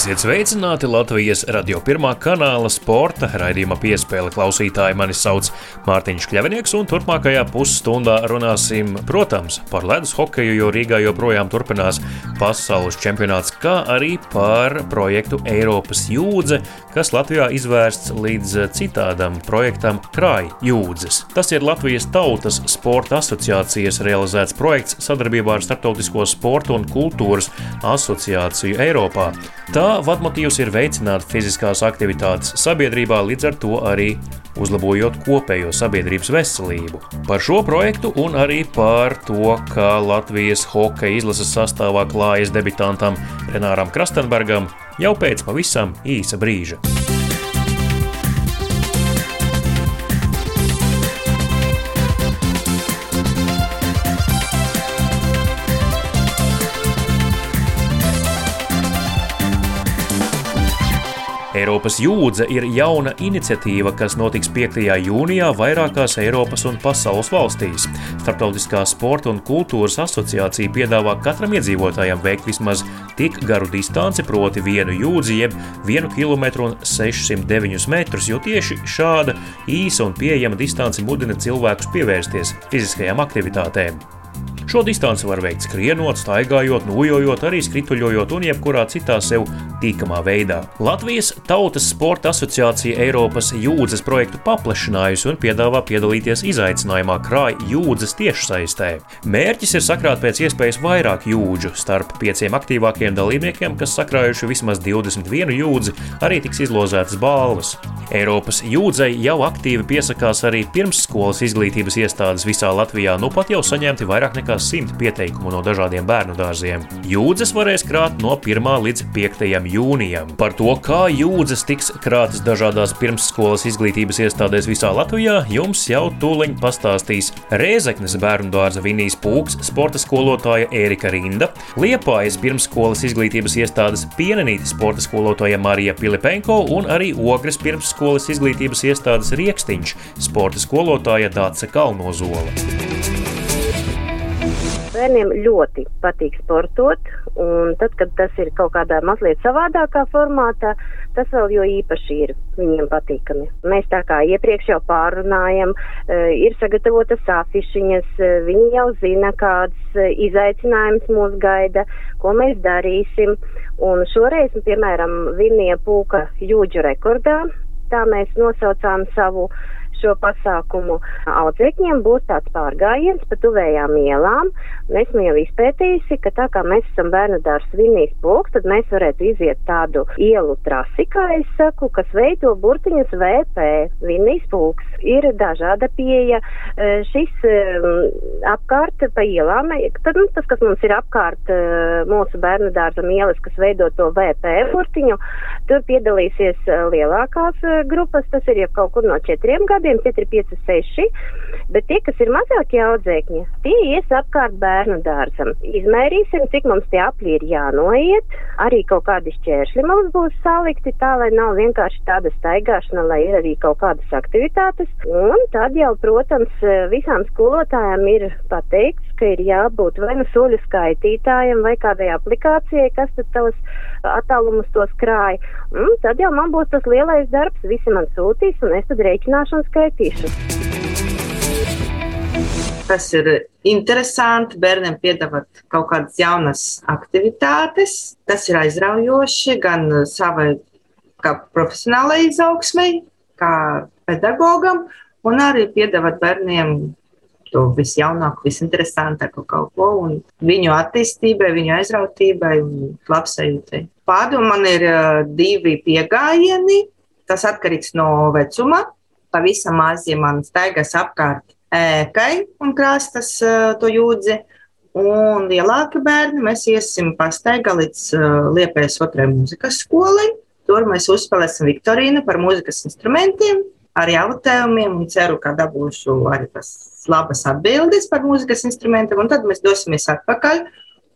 Esiet sveicināti Latvijas radio pirmā kanāla sporta raidījuma piespēle klausītāji. Mani sauc Mārtiņš Kļavinieks, un turpmākajā pusstundā runāsim, protams, par ledus hokeju, jo Rīgā joprojām turpinās pasaules čempionāts, kā arī par projektu Eiropas jūdze, kas Latvijā izvērsts līdz citādam projektam Krāj jūdzes. Tas ir Latvijas Tautas sporta asociācijas realizēts projekts sadarbībā ar Startautisko sporta un kultūras asociāciju Eiropā. Tā vadmotīvs ir veicināt fiziskās aktivitātes sabiedrībā, līdz ar to arī uzlabojot kopējo sabiedrības veselību. Par šo projektu un arī par to, kā Latvijas hokeja izlases sastāvā klājas debitantam Renāram Krastenbergam jau pēc pavisam īsa brīža. Eiropas jūdze ir jauna iniciatīva, kas notiks 5. jūnijā vairākās Eiropas un pasaules valstīs. Startautiskā sporta un kultūras asociācija piedāvā katram iedzīvotājam veikt vismaz tik garu distanci, proti vienu jūdzi, jeb 1 km un 609 metrus, jo tieši šāda īsa un pieejama distance mudina cilvēkus pievērsties fiziskajām aktivitātēm. Šo distanci var veikt skrienot, staigājot, nojojot, arī skrituļojot un jebkurā citā sev tīkamā veidā. Latvijas Tautas Sporta asociācija Eiropas jūdzes projektu paplašinājusi un piedāvā piedalīties izaicinājumā krāja jūdzes tiešsaistē. Mērķis ir sakrāt pēc iespējas vairāk jūdžu. Starp pieciem aktīvākiem dalībniekiem, kas sakrājuši vismaz 21 jūdzi, arī tiks izlozētas balvas. Eiropas jūdzei jau aktīvi piesakās arī pirmsskolas izglītības iestādes visā Latvijā, nu pat jau saņemti vairāk nekā simt pieteikumu no dažādiem bērnu dārziem. Jūdzes varēs krāt no 1. līdz 5. jūnijam. Par to, kā jūdzes tiks krātas dažādās pirmsskolas izglītības iestādēs visā Latvijā, jums jau tūliņ pastāstīs Rēzeknes bērnu dārza Vinijas Pūks, sporta skolotāja Ērika Rinda, Liepājas pirmsskolas izglītības iestādes Pienenīti sporta skolotāja Marija Pilipenko un arī Ogres pirmsskolas izglītības iestādes Riekstiņš sporta skolotāja Dāce Kalnozola. Bērniem ļoti patīk sportot, un tad, kad tas ir kaut kādā mazliet savādākā formātā, tas vēl jo īpaši ir. Viņiem patīkami. Mēs tā kā iepriekš jau pārunājam, e, ir sagatavotas afišiņas, e, viņi jau zina, kāds e, izaicinājums mūs gaida, ko mēs darīsim, un šoreiz, piemēram, Vinnie Pūka jūģu rekordā, tā mēs nosaucām savu šo pasākumu. Audzēkņiem būs tāds pārgājiens pa tuvējām ielām, un esmu jau izpētījusi, ka tā kā mēs esam bērnu dārs Vinīs pulks, tad mēs varētu iziet tādu ielu trasi, kā es saku, kas veido burtiņas VP. Vinīs pulks ir dažāda pieeja. E, šis e, apkārt pa ielām, tad, nu, tas, kas mums ir apkārt e, mūsu bērnu dārzam ielas, kas veido to VP burtiņu, tur piedalīsies lielākās grupas, tas ir jau kaut kur no četriem gadiem gadiem, 4, 5, 6, bet tie, kas ir mazākie audzēkņi, tie ies apkārt bērnu dārzam. Izmērīsim, cik mums tie apli ir jānoiet, arī kaut kādi šķēršļi mums būs salikti tā, lai nav vienkārši tāda staigāšana, lai ir arī kaut kādas aktivitātes. Un tad jau, protams, visām skolotājām ir pateikts, ka ir jābūt vai nu soļu skaitītājiem vai kādai aplikācijai, kas tad tavas attālumus tos krāja. Un tad jau man būs tas lielais darbs, visi man sūtīs un es tad rēķināšu un skaitīšu. Tas ir interesanti. Bērniem piedāvāt kaut kādas jaunas aktivitātes. Tas ir aizraujoši gan savai kā profesionālai izaugsmai, kā pedagogam, un arī piedāvāt bērniem to visjaunāko, visinteresantāko kaut ko, un viņu attīstībai, viņu aizrautībai un labsajūtai. Pārdomā man ir divi pieejami. Tas atkarīgs no vecuma pavisam mazi man staigas apkārt ēkai un krāstas to jūdzi. Un lielāki bērni mēs iesim pastaigā līdz Liepējas otrajai mūzikas skolai. Tur mēs uzspēlēsim Viktorīnu par mūzikas instrumentiem, ar jautājumiem un ceru, ka dabūšu arī tas labas atbildes par mūzikas instrumentiem. Un tad mēs dosimies atpakaļ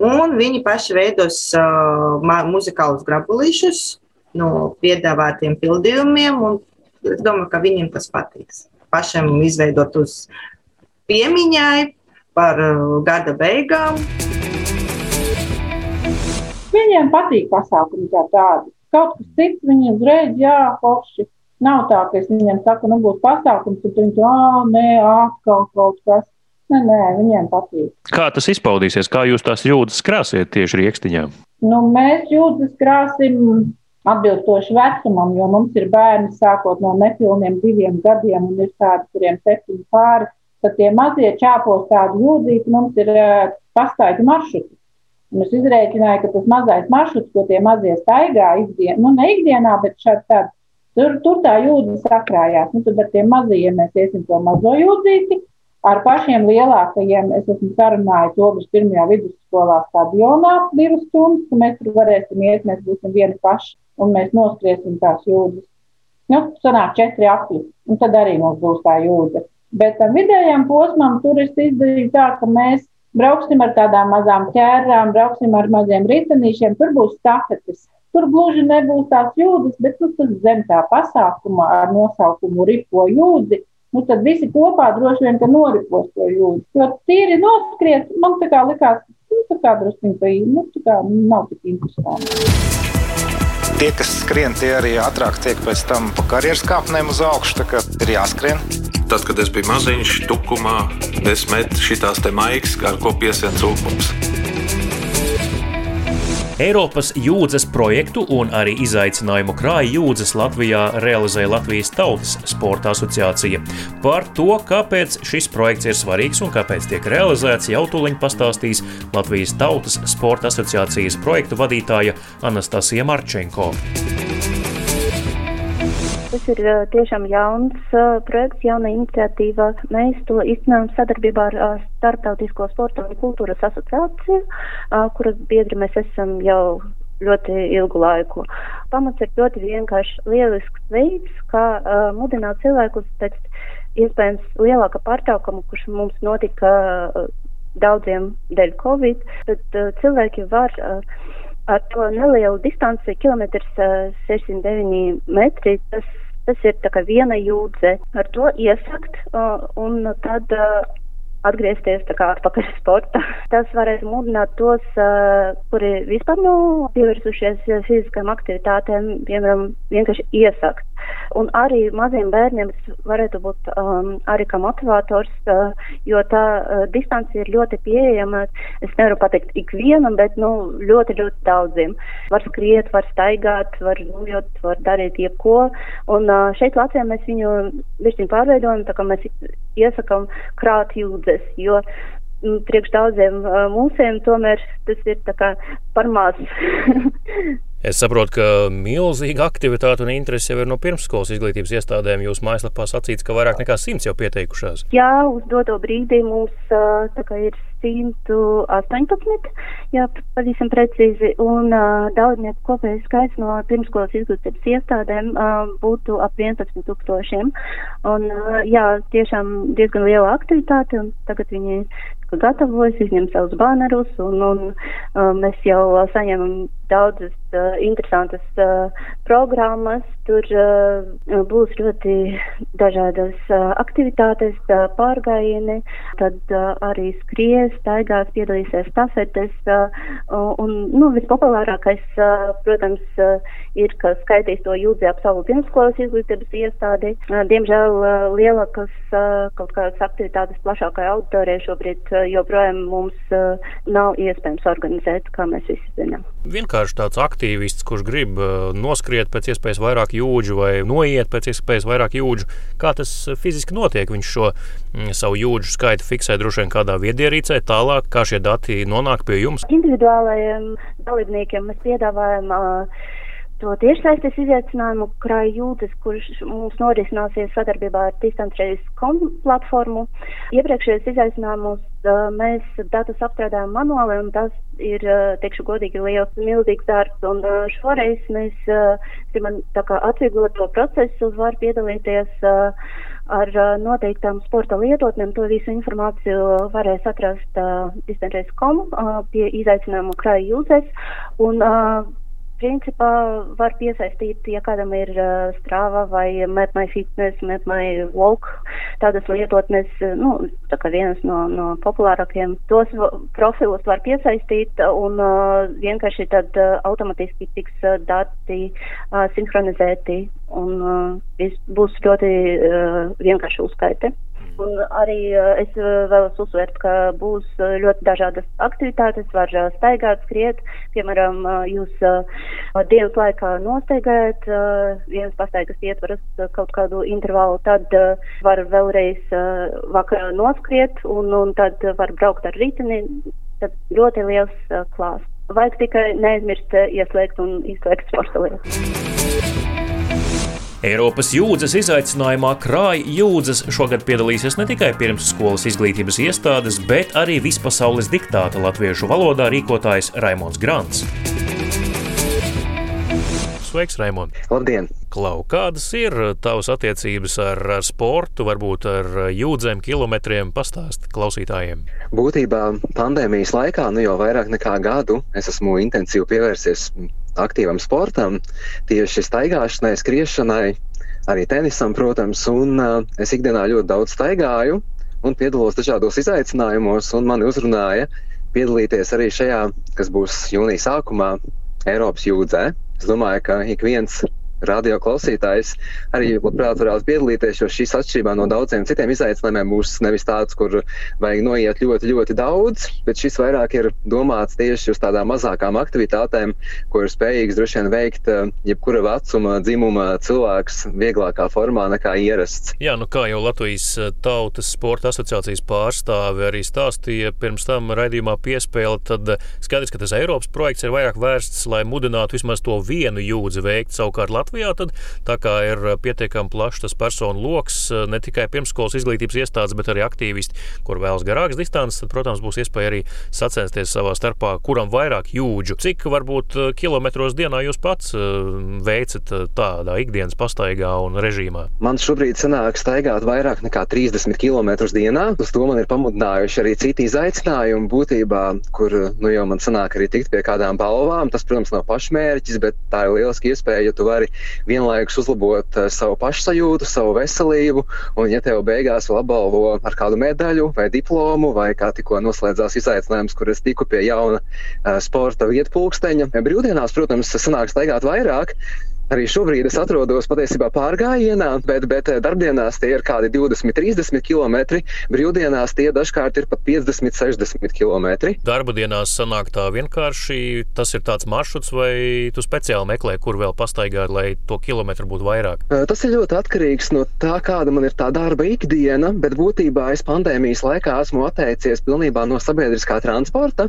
un viņi paši veidos uh, muzikālus grabulīšus no piedāvātiem pildījumiem un Es domāju, ka viņiem tas patiks. Pašam izveidot uz piemiņai par uh, gada beigām. Viņiem patīk pasākumi kā tādi. Kaut kas cits, viņi uzreiz, jā, forši. Nav tā, ka es viņiem saku, nu būs pasākums, tad viņi tā, nē, atkal kaut kas. Nē, nē, viņiem patīk. Kā tas izpaudīsies? Kā jūs tās jūtas krāsiet tieši rīkstiņā? Nu, mēs jūtas krāsim atbilstoši vecumam, jo mums ir bērni sākot no nepilniem diviem gadiem un ir tādi, kuriem septiņi pāri. Tad tie mazie čāpos tādu jūdzīti mums ir uh, pastaigu maršruti. Un es izrēķināju, ka tas mazais maršruts, ko tie mazie staigā ikdienā, nu ne ikdienā, bet šādi tādi, tur, tur tā jūdzi sakrājās. Nu, tad ar tiem mazajiem mēs iesim to mazo jūdzīti. Ar pašiem lielākajiem es esmu sarunājis Ogres pirmajā vidusskolā stadionā divas stundas, ka mēs tur varēsim iet, mēs būsim vieni paši un mēs noskriesim tās jūdzes. Nu, sanāk četri apli, un tad arī mums būs tā jūdze. Bet tam vidējam posmam tur es izdarīju tā, ka mēs brauksim ar tādām mazām ķērām, brauksim ar maziem ritenīšiem, tur būs stafetes. Tur gluži nebūs tās jūdzes, bet nu, tas zem tā pasākuma ar nosaukumu ripo jūdzi. Nu, tad visi kopā droši vien noripos to jūdzi. Jo tīri noskriet, man tā kā likās, nu, tā kā druskuļi pa īmu, nu, tā kā nav tik interesanti. Tie, kas skrien, tie arī ātrāk tiek pēc tam pa karjeras kāpnēm uz augšu. Tā kā ir jāskrien. Tad, kad es biju maziņš, tukumā, es metu šīs maigas, ar ko piesien cūkums. Eiropas jūdzes projektu un arī izaicinājumu krāja jūdzes Latvijā realizēja Latvijas Tautas Sporta asociācija. Par to, kāpēc šis projekts ir svarīgs un kāpēc tiek realizēts, jau tūlīt pastāstīs Latvijas Tautas Sporta asociācijas projektu vadītāja Anastasija Marčenko. Tas ir tiešām jauns projekts, jauna iniciatīva. Mēs to izcinām sadarbībā ar Startautisko sporta un kultūras asociāciju, kuras biedri mēs esam jau ļoti ilgu laiku. Pamats ir ļoti vienkārši lielisks veids, kā uh, mudināt cilvēkus pēc iespējams lielāka pārtraukuma, kurš mums notika uh, daudziem dēļ Covid, tad uh, cilvēki var uh, ar to nelielu distanci, kilometrs uh, 609 metri, tas Tas ir tā kā viena jūdze. Ar to iesakt un tad atgriezties tā kā atpakaļ sportā. Tas varētu mudināt tos, kuri vispār nav nu, pievērsušies fiziskām aktivitātēm, piemēram, vienkārši iesakt. Un arī maziem bērniem varētu būt um, arī kā motivators, uh, jo tā uh, distance ir ļoti pieejama. Es nevaru pateikt ikvienam, bet nu, ļoti, ļoti daudziem. Var skriet, var staigāt, var nojot, var darīt jebko. Un uh, šeit Latvijā mēs viņu višķiņ pārveidojam, tā kā mēs iesakam krāt jūdzes, jo mm, priekš daudziem uh, mūsiem tomēr tas ir tā kā par maz. Es saprotu, ka milzīga aktivitāte un interese jau ir no pirmsskolas izglītības iestādēm. Jūsu mājaslapā sacīts, ka vairāk nekā simts jau pieteikušās. Jā, uz doto brīdi mums ir 118, jā, pavisam precīzi, un uh, dalībnieku kopējais skaits no pirmskolas izglītības iestādēm uh, būtu ap 11 tūkstošiem. Un, uh, jā, tiešām diezgan liela aktivitāte, un tagad viņi gatavojas, izņem savus banerus, un, un uh, mēs jau saņemam daudzas uh, interesantas uh, programmas. Tur uh, būs ļoti dažādas uh, aktivitātes, uh, pārgājieni, tad uh, arī skries, staigās, piedalīsies stafetes. Uh, un, nu, vispopulārākais, protams, ir, ka skaitīs to jūdzi ap savu pirmskolas izglītības iestādi. Diemžēl lielākas kaut kādas aktivitātes plašākai auditorijai šobrīd joprojām mums nav iespējams organizēt, kā mēs visi zinām. Vienkārši tāds aktīvists, kurš grib noskriet pēc iespējas vairāk jūdžu vai noiet pēc iespējas vairāk jūdžu. Kā tas fiziski notiek? Viņš šo mm, savu jūdžu skaitu fiksē droši vien kādā viedierīcē, tālāk kā šie dati nonāk pie jums. Individuālajiem dalībniekiem mēs piedāvājam uh, to tiešsaistes izaicinājumu krāja jūdzes, kurš mums norisināsies sadarbībā ar distancreis.com platformu. Iepriekšējos izaicinājumus uh, mēs datus apstrādājam manuāli, un tas ir, uh, teikšu godīgi, liels, milzīgs darbs, un uh, šoreiz mēs gribam tā kā atvieglot to procesu, var piedalīties ar noteiktām sporta lietotnēm. To visu informāciju varēs atrast distancreis.com uh, pie izaicinājumu krāja jūdzes. Un, principā var piesaistīt, ja kādam ir uh, strāva vai MapMy Fitness, MapMy Walk, tādas lietotnes, nu, tā kā vienas no, no populārākiem. Tos profilus var piesaistīt un uh, vienkārši tad uh, automatiski tiks uh, dati uh, sinhronizēti un uh, būs ļoti uh, vienkārši uzskaite. Un arī uh, es uh, vēlos uzsvērt, ka būs uh, ļoti dažādas aktivitātes, var staigāt, skriet. Piemēram, jūs dienas laikā nostaigājat vienas pastaigas ietvaras kaut kādu intervālu, tad var vēlreiz vakarā noskriet un, un tad var braukt ar riteni. Tad ļoti liels klāsts. Vajag tikai neaizmirst ieslēgt un izslēgt sporta lietas. Eiropas jūdzes izaicinājumā krāja jūdzes šogad piedalīsies ne tikai pirmsskolas izglītības iestādes, bet arī vispasaules diktāta latviešu valodā rīkotājs Raimons Grants. Sveiks, Raimond! Labdien! Klau, kādas ir tavas attiecības ar, ar sportu, varbūt ar jūdzēm, kilometriem? Pastāst klausītājiem. Būtībā pandēmijas laikā, nu jau vairāk nekā gadu, es esmu intensīvi pievērsies aktīvam sportam, tieši staigāšanai, skriešanai, arī tenisam, protams. Un uh, es ikdienā ļoti daudz staigāju un piedalos dažādos izaicinājumos, un mani uzrunāja piedalīties arī šajā, kas būs jūnija sākumā, Eiropas jūdzē. Es domāju, ka ik viens radio klausītājs arī labprāt varētu piedalīties, jo šis atšķirībā no daudziem citiem izaicinājumiem būs nevis tāds, kur vajag noiet ļoti, ļoti daudz, bet šis vairāk ir domāts tieši uz tādām mazākām aktivitātēm, ko ir spējīgs droši vien veikt eh, jebkura vecuma, dzimuma cilvēks vieglākā formā nekā ierasts. Jā, nu kā jau Latvijas eh, Tautas Sporta asociācijas pārstāve arī stāstīja pirms tam raidījumā piespēle, tad eh, skaidrs, ka tas Eiropas projekts ir vairāk vērsts, lai mudinātu vismaz to vienu jūdzi veikt savukārt Latvijas Latvijā, tad tā kā ir pietiekami plašs tas personu lokus, ne tikai pirmskolas izglītības iestādes, bet arī aktīvisti, kur vēlas garākas distances, tad, protams, būs iespēja arī sacensties savā starpā, kuram vairāk jūdžu. Cik varbūt kilometros dienā jūs pats veicat tādā ikdienas pastaigā un režīmā? Man šobrīd sanāk staigāt vairāk nekā 30 km dienā. Uz to man ir pamudinājuši arī citi izaicinājumi būtībā, kur nu, jau man sanāk arī tikt pie kādām balvām. Tas, protams, nav pašmērķis, bet tā ir lieliski iespēja, ja tu vari vienlaikus uzlabot uh, savu pašsajūtu, savu veselību, un ja tev beigās vēl apbalvo ar kādu medaļu vai diplomu, vai kā tikko noslēdzās izaicinājums, kur es tiku pie jauna uh, sporta vietpulksteņa. Brīvdienās, protams, sanāk staigāt vairāk, Arī šobrīd es atrodos patiesībā pārgājienā, bet, bet eh, darbdienās tie ir kādi 20, 30 km. Brīvdienās tie dažkārt ir pat 50, 60 km. Darba dienās sanāk tā vienkārši. Tas ir tāds maršruts, vai tu speciāli meklē, kur vēl pastaigāt, lai to kilometru būtu vairāk? Eh, tas ir ļoti atkarīgs no tā, kāda man ir tā darba ikdiena, bet būtībā es pandēmijas laikā esmu atteicies pilnībā no sabiedriskā transporta,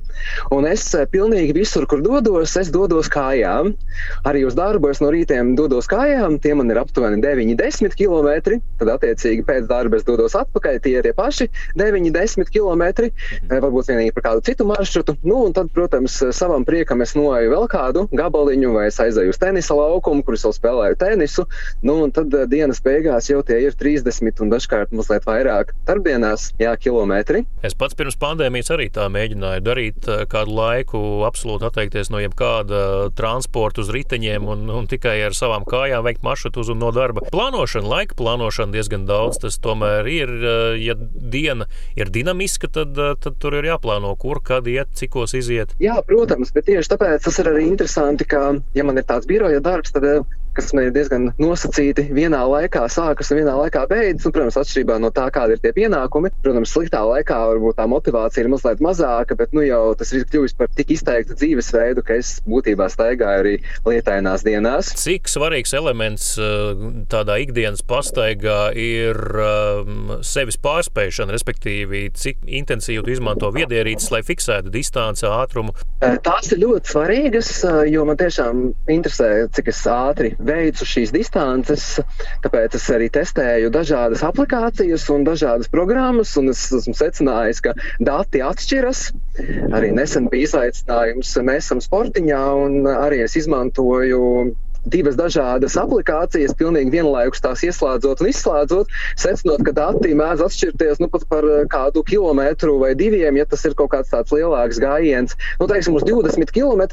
un es eh, pilnīgi visur, kur dodos, es dodos kājām. Arī uz darbu es no rīta rītiem dodos kājām, tie man ir aptuveni 9-10 km. Tad, attiecīgi, pēc darba es dodos atpakaļ, tie ir tie paši 9-10 km. Varbūt vienīgi par kādu citu maršrutu. Nu, un tad, protams, savam priekam es noeju vēl kādu gabaliņu, vai es aizēju uz tenisa laukumu, kur es vēl spēlēju tenisu. Nu, un tad eh, dienas beigās jau tie ir 30 un dažkārt mazliet vairāk darbdienās, jā, kilometri. Es pats pirms pandēmijas arī tā mēģināju darīt eh, kādu laiku, absolūti atteikties no jebkāda transporta uz riteņiem un, un tikai tikai ar savām kājām veikt maršrutu uz un no darba. Plānošana, laika plānošana diezgan daudz. Tas tomēr ir, eh, ja diena ir dinamiska, tad, eh, tad tur ir jāplāno, kur, kad iet, cikos iziet. Jā, protams, bet tieši tāpēc tas ir arī interesanti, ka, ja man ir tāds biroja darbs, tad eh, kas man ir diezgan nosacīti, vienā laikā sākas un vienā laikā beidzas. Un, protams, atšķirībā no tā, kāda ir tie pienākumi. Protams, sliktā laikā varbūt tā motivācija ir mazliet mazāka, bet nu, jau tas ir kļuvis par tik izteiktu dzīvesveidu, ka es būtībā staigāju arī lietainās dienās. Cik svarīgs elements eh, tādā ikdienas pastaigā ir um, sevis pārspēšana, respektīvi, cik intensīvi izmanto viedierīces, lai fiksētu distanci, ātrumu? Eh, tās ir ļoti svarīgas, eh, jo man tiešām interesē, cik ātri veicu šīs distances, tāpēc es arī testēju dažādas aplikācijas un dažādas programmas, un es esmu secinājis, ka dati atšķiras. Arī nesen bija izaicinājums, mēs esam sportiņā, un arī es izmantoju divas dažādas aplikācijas, pilnīgi vienlaikus tās ieslēdzot un izslēdzot, secinot, ka dati mēdz atšķirties nu, pat par kādu kilometru vai diviem, ja tas ir kaut kāds tāds lielāks gājiens. Nu, teiksim, uz 20 km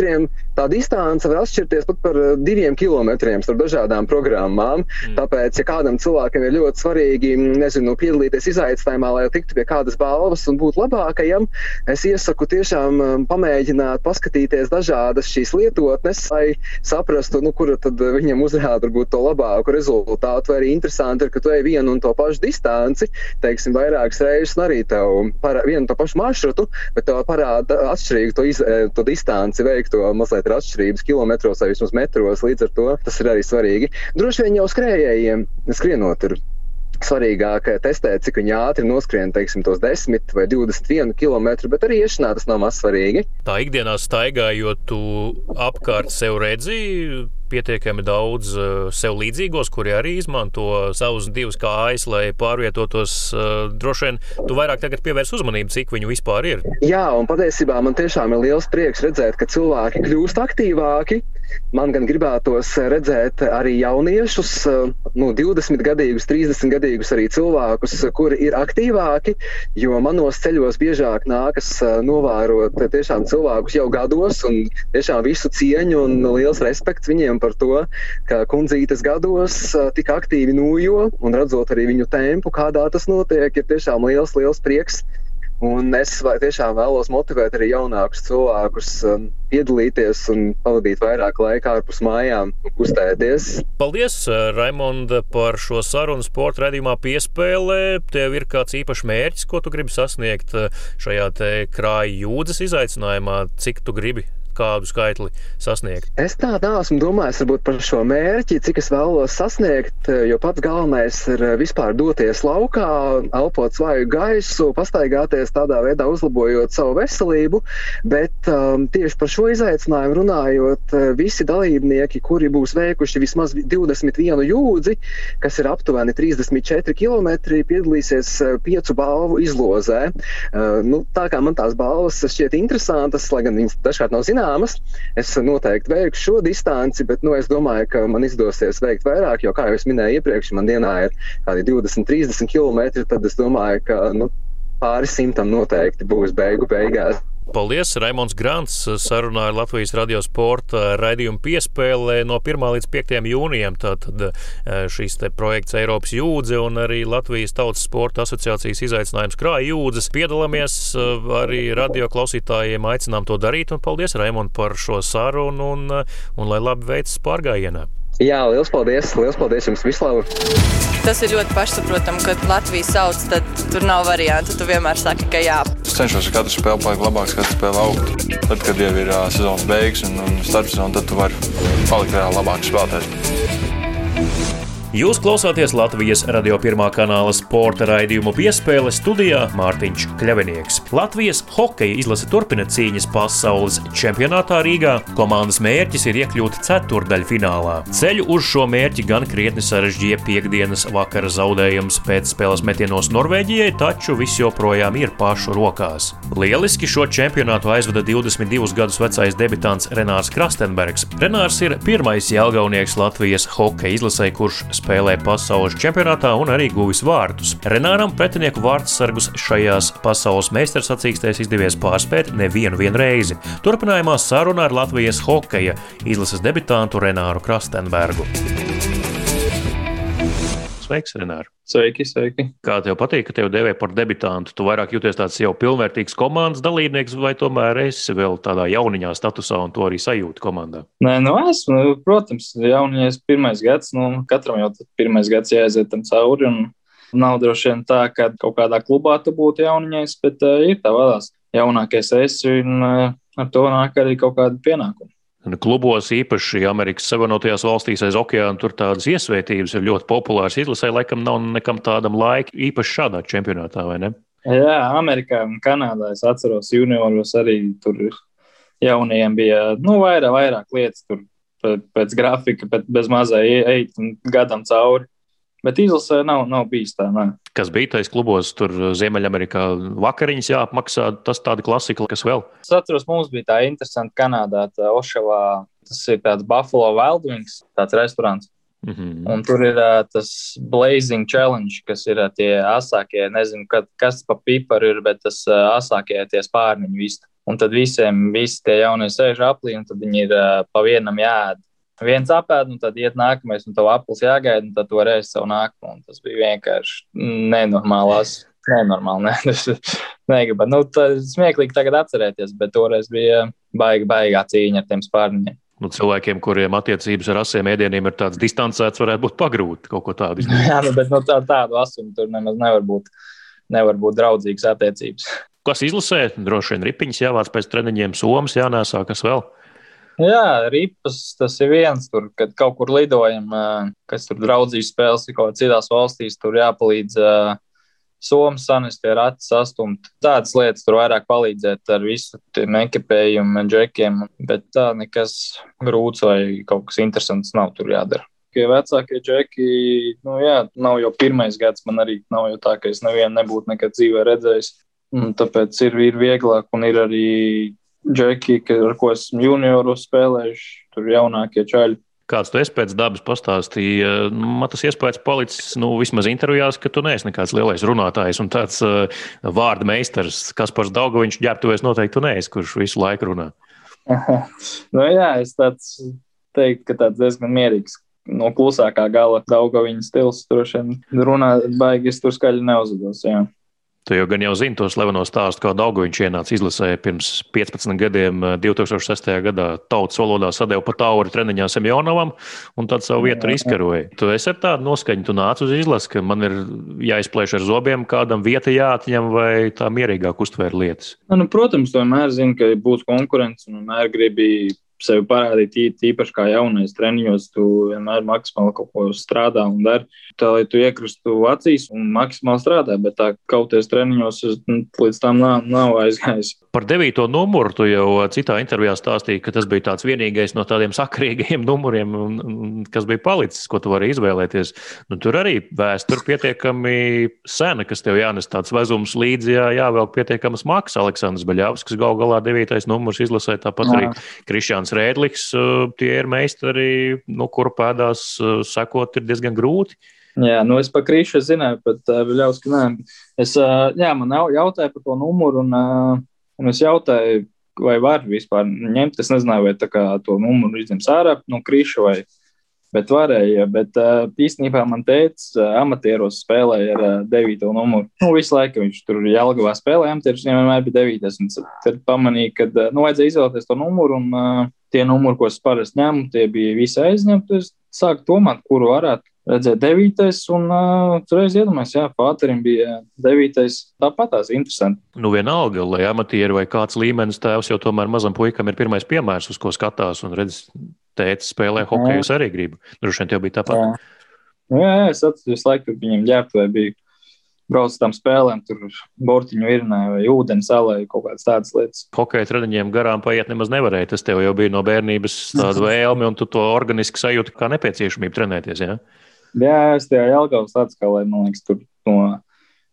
tā distance var atšķirties pat par diviem kilometriem starp dažādām programmām. Mm. Tāpēc, ja kādam cilvēkam ir ļoti svarīgi nezinu, piedalīties izaicinājumā, lai tiktu pie kādas balvas un būt labākajam, es iesaku tiešām um, pamēģināt paskatīties dažādas šīs lietotnes, lai saprastu, nu, kura tad viņam uzrāda varbūt to labāku rezultātu. Vai arī interesanti ir, ka tu ej vienu un to pašu distanci, teiksim, vairākas reizes, un arī tev parāda vienu to pašu maršrutu, bet tev parāda atšķirīgu to, iz, eh, to distanci veikto, mazliet ir atšķirības kilometros vai vismaz metros, līdz ar to tas ir arī svarīgi. Droši vien jau skrējējiem skrienot ir svarīgāk testēt, cik ātri noskrien, teiksim, tos 10 vai 21 km, bet arī iešanā tas nav maz svarīgi. Tā ikdienā staigājot, tu apkārt sev redzi pietiekami daudz uh, sev līdzīgos, kuri arī izmanto savus divus kājas, lai pārvietotos. Uh, droši vien tu vairāk tagad pievērs uzmanību, cik viņu vispār ir. Jā, un patiesībā man tiešām ir liels prieks redzēt, ka cilvēki kļūst aktīvāki. Man gan gribētos redzēt arī jauniešus, nu, 20 gadīgus, 30 gadīgus arī cilvēkus, kuri ir aktīvāki, jo manos ceļos biežāk nākas novērot tiešām cilvēkus jau gados un tiešām visu cieņu un liels respekts viņiem par to, ka kundzītes gados tik aktīvi nojo un redzot arī viņu tempu, kādā tas notiek, ir tiešām liels, liels prieks. Un es tiešām vēlos motivēt arī jaunākus cilvēkus um, piedalīties un pavadīt vairāk laika ārpus mājām un kustēties. Paldies, Raimonda, par šo sarunu sporta redzījumā piespēlē. Tev ir kāds īpašs mērķis, ko tu gribi sasniegt šajā krāja jūdzes izaicinājumā, cik tu gribi kādu skaitli sasniegt? Es tā neesmu domājis par šo mērķi, cik es vēlos sasniegt, jo pats galvenais ir eh, vispār doties laukā, elpot svaigu gaisu, pastaigāties tādā veidā, uzlabojot savu veselību. Bet um, tieši par šo izaicinājumu runājot, eh, visi dalībnieki, kuri būs veikuši vismaz 21 jūdzi, kas ir aptuveni 34 km, piedalīsies eh, piecu balvu izlozē. Uh, nu, tā kā man tās balvas šķiet interesantas, lai gan viņas dažkārt nav zināmas, zināmas. Es noteikti veikšu šo distanci, bet nu, es domāju, ka man izdosies veikt vairāk, jo, kā jau es minēju iepriekš, man dienā ir kādi 20, 30 km. Tad es domāju, ka nu, pāri simtam noteikti būs beigu beigās. Paldies! Raimons Grants sarunāja Latvijas radio sporta raidījumu piespēlē no 1. līdz 5. jūnijam. Tātad eh, šīs projekts Eiropas jūdze un arī Latvijas Tautas sporta asociācijas izaicinājums krāja jūdzes. Piedalāmies eh, arī radio klausītājiem, aicinām to darīt un paldies Raimond par šo sarunu un, eh, un lai labi veicas pārgājienā. Jā, liels paldies! Liels paldies jums vislabāk! Tas ir ļoti pašsaprotami, ka Latvijas sauc, tad tur nav variantu. Tu vienmar saki, ka jā. Es cenšos ar katru spēli palikt labāks, katru spēli augt. Tad, kad jau ir uh, sezonas beigas un, un starpsezona, tad tu vari palikt vēl labāks spēlētājs. Jūs klausāties Latvijas radio pirmā kanāla sporta raidījumu piespēle studijā Mārtiņš Kļavinieks. Latvijas hokeja izlase turpina cīņas pasaules čempionātā Rīgā. Komandas mērķis ir iekļūt ceturdaļfinālā. Ceļu uz šo mērķi gan krietni sarežģīja piekdienas vakara zaudējums pēc spēles metienos Norvēģijai, taču viss joprojām ir pašu rokās. Lieliski šo čempionātu aizvada 22 gadus vecais debitants Renārs Krastenbergs. Renārs ir pirmais jēlgaunieks Latvijas hokeja izlasē, kurš spēlē pasaules čempionātā un arī guvis vārtus. Renāram pretinieku vārdsargus šajās pasaules meistarsacīkstēs izdevies pārspēt nevienu reizi. Turpinājumā saruna ar Latvijas hokeja izlases debitantu Renāru Krastenbergu. Sveiks, Renāri! Sveiki, sveiki! Kā tev patīk, ka tev devē par debitantu? Tu vairāk jūties tāds jau pilnvērtīgs komandas dalībnieks, vai tomēr esi vēl tādā jauniņā statusā un to arī sajūti komandā? Nē, nu esmu, protams, jauniņais pirmais gads, nu katram jau pirmais gads jāaiziet tam cauri. Un... Nav droši vien tā, ka kaut kādā klubā tu būtu jauniņais, bet uh, ir tā vēlās. Jaunākais esi un uh, ar to nāk arī kaut kāda pienākuma. Klubos, īpaši Amerikas Savienotajās valstīs aiz okeāna, tur tādas iesvētības ir ļoti populāras. Izlasē, laikam, nav nekam tādam laika, īpaši šādā čempionātā, vai ne? Jā, Amerikā un Kanādā es atceros, junioros arī tur jaunajiem bija nu, vairāk, vairāk lietas tur pēc grafika, bet bez mazai eit gadam cauri. Bet izlasē nav, nav bijis tā. Nē. Kas bija tajos klubos, tur Ziemeļamerikā vakariņas jāapmaksā, tas tāda klasika, kas vēl? Es atceros, mums bija tā interesanti Kanādā, tā Ošavā Tas ir tāds Buffalo Wild Wings, tāds restorāns. Mm -hmm. Un tur ir uh, tas Blazing Challenge, kas ir uh, tie asākie, nezinu, kad, kas pa piparu ir, bet tas uh, asākie tie spārniņi visi. Un tad visiem, visi tie jaunie sēž aplī, un tad viņi ir uh, pa vienam jāēd. Viens apēd, un tad iet nākamais, un tev aplis jāgaida, un tad tu varēsi savu nākamo. Tas bija vienkārši nenormālās. Nenormāli, ne. Tas negribu. Nu, tas smieklīgi tagad atcerēties, bet toreiz bija baigi, baigā cīņa ar tiem spārniņiem nu, cilvēkiem, kuriem attiecības ar asiem ēdieniem ir tādas distancētas, varētu būt pagrūti kaut ko tādu izdarīt. Jā, nu, bet nu, tā, tādu asumu tur nemaz nevar būt, nevar būt draudzīgas attiecības. Kas izlasē? Droši vien ripiņas jāvāc pēc treniņiem, somas jānēsā, kas vēl? Jā, ripas tas ir viens, tur, kad kaut kur lidojam, kas tur draudzības spēles ir kaut citās valstīs, tur jāpalīdz somu sanest, ir rati sastumt. Tādas lietas tur vairāk palīdzēt ar visu tiem ekipējumu, džekiem, bet tā nekas grūts vai kaut kas interesants nav tur jādara. Tie vecākie džeki, nu jā, nav jau pirmais gads, man arī nav jau tā, ka es nevienu nebūtu nekad dzīvē redzējis. Un tāpēc ir, ir vieglāk, un ir arī džeki, ar ko esmu junioru spēlējuši, tur jaunākie čaļi Kāds tu esi pēc dabas pastāstīja? Nu, man tas iespējas palicis, nu, vismaz intervijās, ka tu neesi nekāds lielais runātājs un tāds uh, vārdu meistars. Kas par Daugoviņš ģērbtuvēs noteikti neesi, kurš visu laiku runā. nu, jā, es tāds teiktu, ka tāds diezgan mierīgs. No klusākā gala Daugoviņa stils droši vien runā, baigi es tur skaļi neuzvedos. Jā. Tu jau gan jau zini to slaveno stāstu, kā Daugoviņš ienāca izlasē pirms 15 gadiem, 2006. Eh, gadā tautas valodā sadeva pa tauri treniņā Semjonovam un tad savu vietu arī izkaroja. Tu esi ar tādu noskaņu, tu nāc uz izlasi, ka man ir jāizplēš ar zobiem, kādam vieta jāatņem vai tā mierīgāk uztvērt lietas. Nu, protams, to vienmēr zinu, ka būs konkurence un vienmēr gribi sevi parādīt, īpaši kā jaunais treniņos, tu vienmēr maksimāli kaut ko strādā un dari. Tā, lai tu iekristu acīs un maksimāli strādā, bet tā kauties treniņos nu, līdz tam nav, nav aizgājis. Par devīto numuru tu jau citā intervijā stāstīji, ka tas bija tāds vienīgais no tādiem sakrīgajiem numuriem, kas bija palicis, ko tu vari izvēlēties. Nu, tur arī vēsture pietiekami sena, kas tev jānes tāds vezums līdzi, jā, jāvelk pietiekamas maksas. Aleksandrs Baļāvs, kas gal galā devītais numurs izlasē, tāpat Jā. arī Krišāns Rēdliks, tie ir meistari, nu, kuru pēdās sekot ir diezgan grūti. Jā, nu es par krīšu zināju, bet uh, ka nē. Es, uh, jā, man jautāja par to numuru, un, uh, un es jautāju, vai var vispār ņemt. Es nezināju, vai kā to numuru izņems ārā no krīša vai Bet varēja, bet īstenībā man teica, amatieros spēlēja ar uh, 9. numuru. Nu, visu laiku viņš tur Jālgavā spēlēja, amatieros viņam vienmēr bija 9. Tad pamanīja, ka nu, vajadzēja izvēlēties to numuru, un tie numuri, ko es parasti ņemu, tie bija visi aizņemti. Es sāku domāt, kuru varētu redzēt devītais, un uh, turreiz iedomājos, jā, Pāterim bija devītais. Tāpat tās interesanti. Nu, vienalga, lai amatieri vai kāds līmenis tēvs jau tomēr mazam puikam ir pirmais piemērs, uz ko skatās un redz tēta spēlē hokeju, es arī gribu. Droši vien tev bija tāpat. Jā, nu, jā, jā es atceros, visu laiku viņam ģērbtuvē bija braucu tam spēlēm, tur burtiņu virnē vai ūdens salē, kaut kādas tādas lietas. Hokeja treniņiem garām paiet nemaz nevarēja. Tas tev jau bija no bērnības tāda vēlme, un tu to organiski sajūti kā nepieciešamību trenēties. Ja? Jā, es tajā kā lai, man liekas, tur no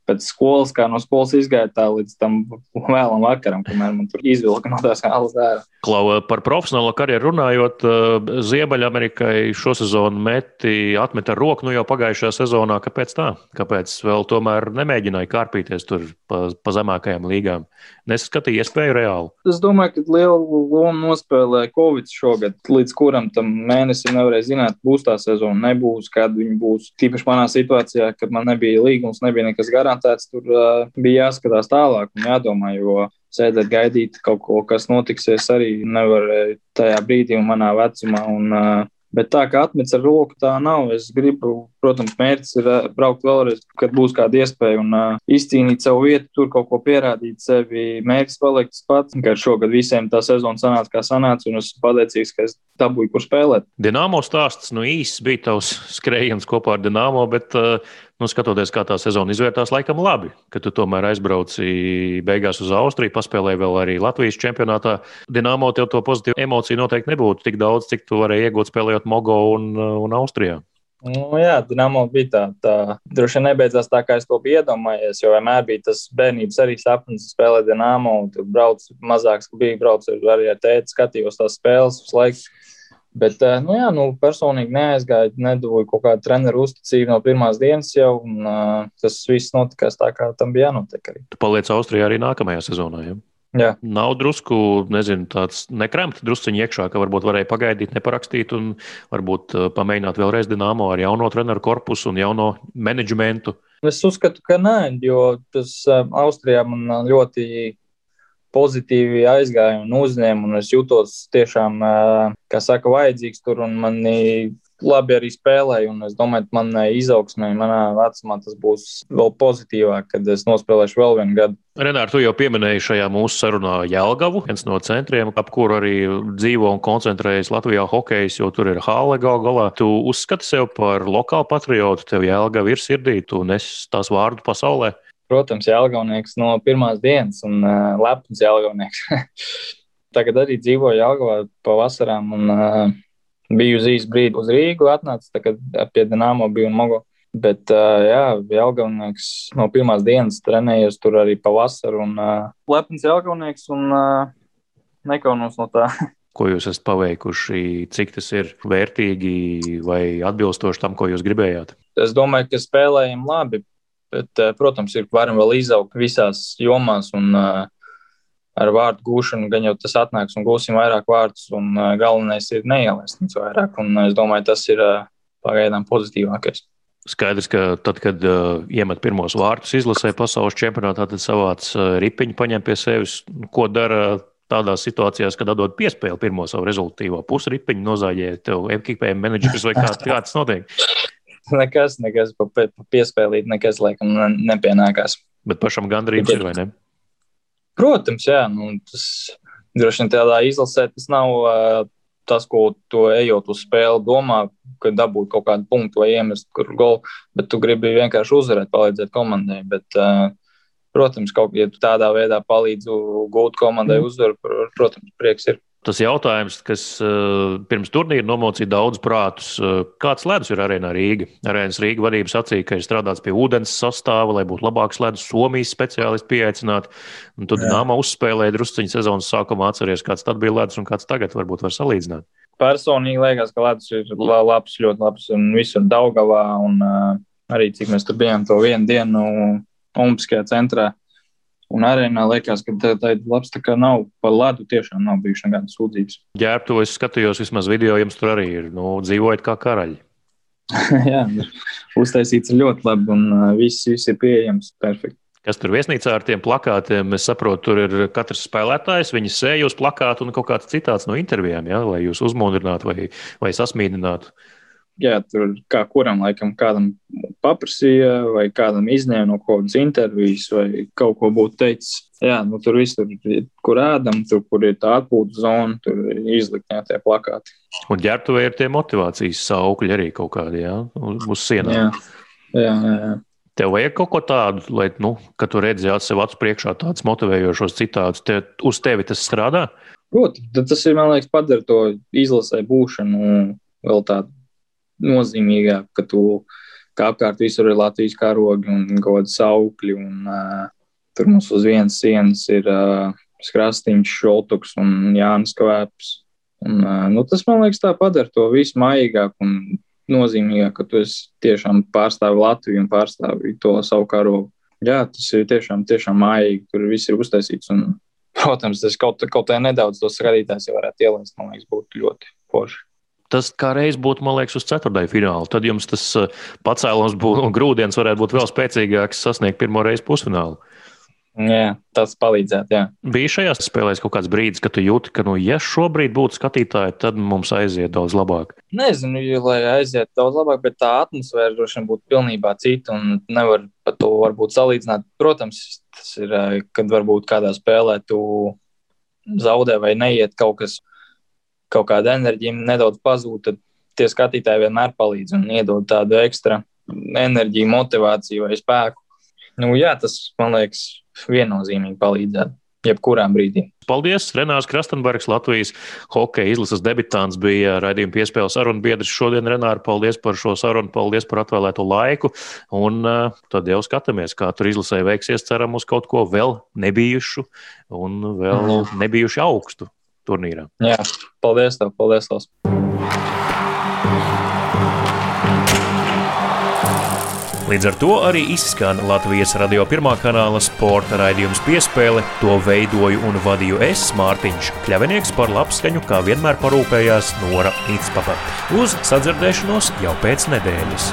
pēc skolas, kā no skolas izgāja tā līdz tam vēlam vakaram, kamēr man tur izvilka no tās halas dēra. Klau, par profesionālo karjeru runājot, eh, Ziemeļamerikai šo sezonu meti atmet ar roku nu jau pagājušajā sezonā. Kāpēc tā? Kāpēc vēl tomēr nemēģināja kārpīties tur pa, pa zemākajām līgām? Nesaskatīja iespēju reāli. Es domāju, ka lielu lomu nospēlēja Covid šogad, līdz kuram tam mēnesim nevarēja zināt, būs tā sezona, nebūs, kad viņi būs. Tīpaši manā situācijā, kad man nebija līgums, nebija nekas garantēts tur uh, bija jāskatās tālāk un jādomā, jo sēdēt, gaidīt kaut ko, kas notiksies, arī nevar tajā brīdī un manā vecumā. Un, uh, Bet tā kā atmetis ar roku, tā nav. Es gribu, protams, mērķis ir braukt vēlreiz, kad būs kāda iespēja un uh, izcīnīt savu vietu, tur kaut ko pierādīt sevi. Mērķis paliek tas pats, ka šogad visiem tā sezona sanāca, kā sanāca, un es esmu pateicīgs, ka es dabūju, kur spēlēt. Dienāmo stāsts, nu īsts bija tavs skrējiens kopā ar Dienāmo, bet uh, nu, skatoties, kā tā sezona izvērtās, laikam labi, ka tu tomēr aizbrauci beigās uz Austriju, paspēlēji vēl arī Latvijas čempionātā. Dienāmo tev to pozitīvu emociju noteikti nebūtu tik daudz, cik tu varēji iegūt spēlējot Mogo un, un Austrijā. Nu, jā, Dienāmo bija tā, tā. Droši vien nebeidzās tā, kā es to biju iedomājies, jo vienmēr bija tas bērnības arī sapnis spēlēt Dienāmo. Tur brauc mazāks, bija brauc arī ar tēti, skatījos tās spēles visu laiku Bet, uh, nu, jā, nu, personīgi neaizgāju, nedabūju kaut kādu treneru uzticību no pirmās dienas jau, un uh, tas viss notikās tā, kā tam bija jānotiek arī. Tu paliec Austrijā arī nākamajā sezonā. Ja? Jā. Nav drusku, nezinu, tāds nekrāmts drusciņš iekšā, ka varbūt varēja pagaidīt, neparakstīt un varbūt uh, pamēģināt vēlreiz Dienāmo ar jauno treneru korpusu un jauno menedžmentu. Es uzskatu, ka nē, jo tas Austrijā man ļoti pozitīvi aizgāja un uzņēma, un es jutos tiešām, kā saka, vajadzīgs tur, un mani labi arī spēlēju. Es domāju, ka manai izaugsmē, manā vecumā tas būs vēl pozitīvāk, kad es nospēlēšu vēl vienu gadu. Renāri, tu jau pieminēji šajā mūsu sarunā Jēlgavu, viens no centriem, ap kuru arī dzīvo un koncentrējas Latvijā hokejs, jo tur ir hāle gal galā. Tu uzskati sev par lokālu patriotu, tev Jēlgava ir sirdī, tu nes tās vārdu pasaulē. Protams, Jēlgavnieks no pirmās dienas un uh, lepns Jēlgavnieks. Tagad arī dzīvoju Jēlgavā pavasarām un uh, biju uz īsu brīdi uz Rīgu atnācis, kad pie Dienāmo biju un Mogo. Bet, uh, jā, Jālgavnieks no pirmās dienas trenējies tur arī pavasarī. Un uh, lepns Jālgavnieks un uh, nekaunos no tā. Ko jūs esat paveikuši, cik tas ir vērtīgi vai atbilstoši tam, ko jūs gribējāt? Es domāju, ka spēlējam labi, bet, uh, protams, ir varam vēl izaugt visās jomās. Un, uh, ar vārdu gūšanu, gan jau tas atnāks un gūsim vairāk vārdus. Un uh, galvenais ir neielaist viņus vairāk. Un es domāju, tas ir pagaidām pozitīvākais. Skaidrs, ka tad, kad uh, iemet pirmos vārtus izlasē pasaules čempionātā, tad savāc uh, ripiņu paņem pie sevis. Ko dara tādās situācijās, kad dod piespēli pirmo savu rezultātīvo pusripiņu, nozāģē tev ekipējuma menedžeris vai kā, kā tas notiek? Nekas, nekas pa, pa piespēlīt, nekas laikam nepienākās. Bet pašam gandrīz ir, vai ne? Protams, jā, nu, tas droši vien tādā izlasē tas nav uh, tas, ko tu ejot uz spēli, domā, ka dabūt kaut kādu punktu vai iemest kur golu, bet tu gribi vienkārši uzvarēt, palīdzēt komandai. Bet, uh, protams, kaut kā ja tādā veidā palīdzu gūt komandai mm. uzvaru, protams, prieks ir. Tas jautājums, kas uh, pirms turnīra nomocīja daudz prātus, uh, kāds ledus ir arēnā Rīga? Arēnas Rīga vadība sacīja, ka ir strādāts pie ūdens sastāva, lai būtu labāks ledus, Somijas speciālisti pieaicināti. Un tad Nāma uzspēlēja drusciņu sezonas sākumā, atceries, kāds tad bija ledus un kāds tagad varbūt var salīdzināt. Personīgi liekas, ka ledus ir labs, ļoti labs un visur Daugavā. Un, uh, arī cik mēs tur bijām to vienu dienu Olimpiskajā centrā. Un arēnā liekas, ka tā, tā labs. Tā kā nav par ledu, tiešām nav bijušas nekādas sūdzības. Ģērbtu, es skatījos, vismaz video jums tur arī ir. Nu, dzīvojat kā karaļi. Jā, uztaisīts ļoti labi un uh, viss, viss ir pieejams perfekti. Kas tur viesnīcā ar tiem plakātiem? Es saprotu, tur ir katrs spēlētājs, viņa sēž uz plakāta un kaut kāds citāts no intervijām, ja, lai jūs uzmundrinātu vai, vai sasmīdinātu jā, tur kā kuram laikam kādam paprasīja, vai kādam izņēma no kaut kādas intervijas, vai kaut ko būtu teicis. Jā, nu, tur viss, tur, kur ēdam, tur, kur ir tā atpūtas zona, tur ir izlikti tie plakāti. Un ģērbtuvē ir tie motivācijas saukļi arī kaut kādi, jā, uz sienām. Jā, jā. jā. Tev vajag kaut ko tādu, lai, nu, kad tu redzi sev acu priekšā tādus motivējošos citātus, te, uz tevi tas strādā? Protams, tas ir, man liekas, padara to izlasē būšanu vēl tādu nozīmīgāk, ka tu kā apkārt visur ir Latvijas karogi un kaut kādi saukļi. Un, uh, tur mums uz vienas sienas ir uh, Skrastīņš, Šoltuks un Jānis Kvēps. Un, uh, nu, tas man liekas, tā padara to visu maigāk un nozīmīgāk, ka tu tiešām pārstāvi Latviju un pārstāvi to savu karogu. Jā, tas ir tiešām, tiešām mājīgi. Tur viss ir uztaisīts. Un, protams, tas kaut, kaut kā nedaudz tos skatītājus varētu ielaist. Man liekas, būtu ļoti forši. Tas kā reiz būtu, man liekas, uz ceturtajā fināla. Tad jums tas uh, pacēlums būtu un grūdienis varētu būt vēl spēcīgāks, sasniegt pirmo reizi pusfinālu. Jā, tas palīdzētu. Jā. Bija šajās spēlēs kaut kāds brīdis, kad tu jūti, ka, nu, ja šobrīd būtu skatītāji, tad mums aiziet daudz labāk. Nezinu, lai aiziet daudz labāk, bet tā atmosfēra droši vien būtu pilnībā cita un nevar par to varbūt salīdzināt. Protams, tas ir, eh, kad varbūt kādā spēlē tu zaudē vai neiet kaut kas kaut kāda enerģija nedaudz pazūd, tad tie skatītāji vienmēr palīdz un iedod tādu ekstra enerģiju, motivāciju vai spēku. Nu, jā, tas man liekas viennozīmīgi palīdzētu. Jebkurā brīdī. Paldies! Renārs Krastenbergs, Latvijas hokeja izlases debitants, bija raidījuma piespēles sarunu biedrs. Šodien, Renāri, paldies par šo sarunu, paldies par atvēlēto laiku. Un uh, tad jau skatāmies, kā tur izlasē veiksies. Ceram uz kaut ko vēl nebijušu un vēl nebijuši augstu turnīrā. Jā, paldies tev, paldies! Tavs. Līdz ar to arī izskan Latvijas radio pirmā kanāla sporta raidījums piespēle. To veidoju un vadīju es, Mārtiņš Kļavinieks, par labskaņu, kā vienmēr parūpējās Nora Itspapa. Uz sadzirdēšanos jau pēc nedēļas!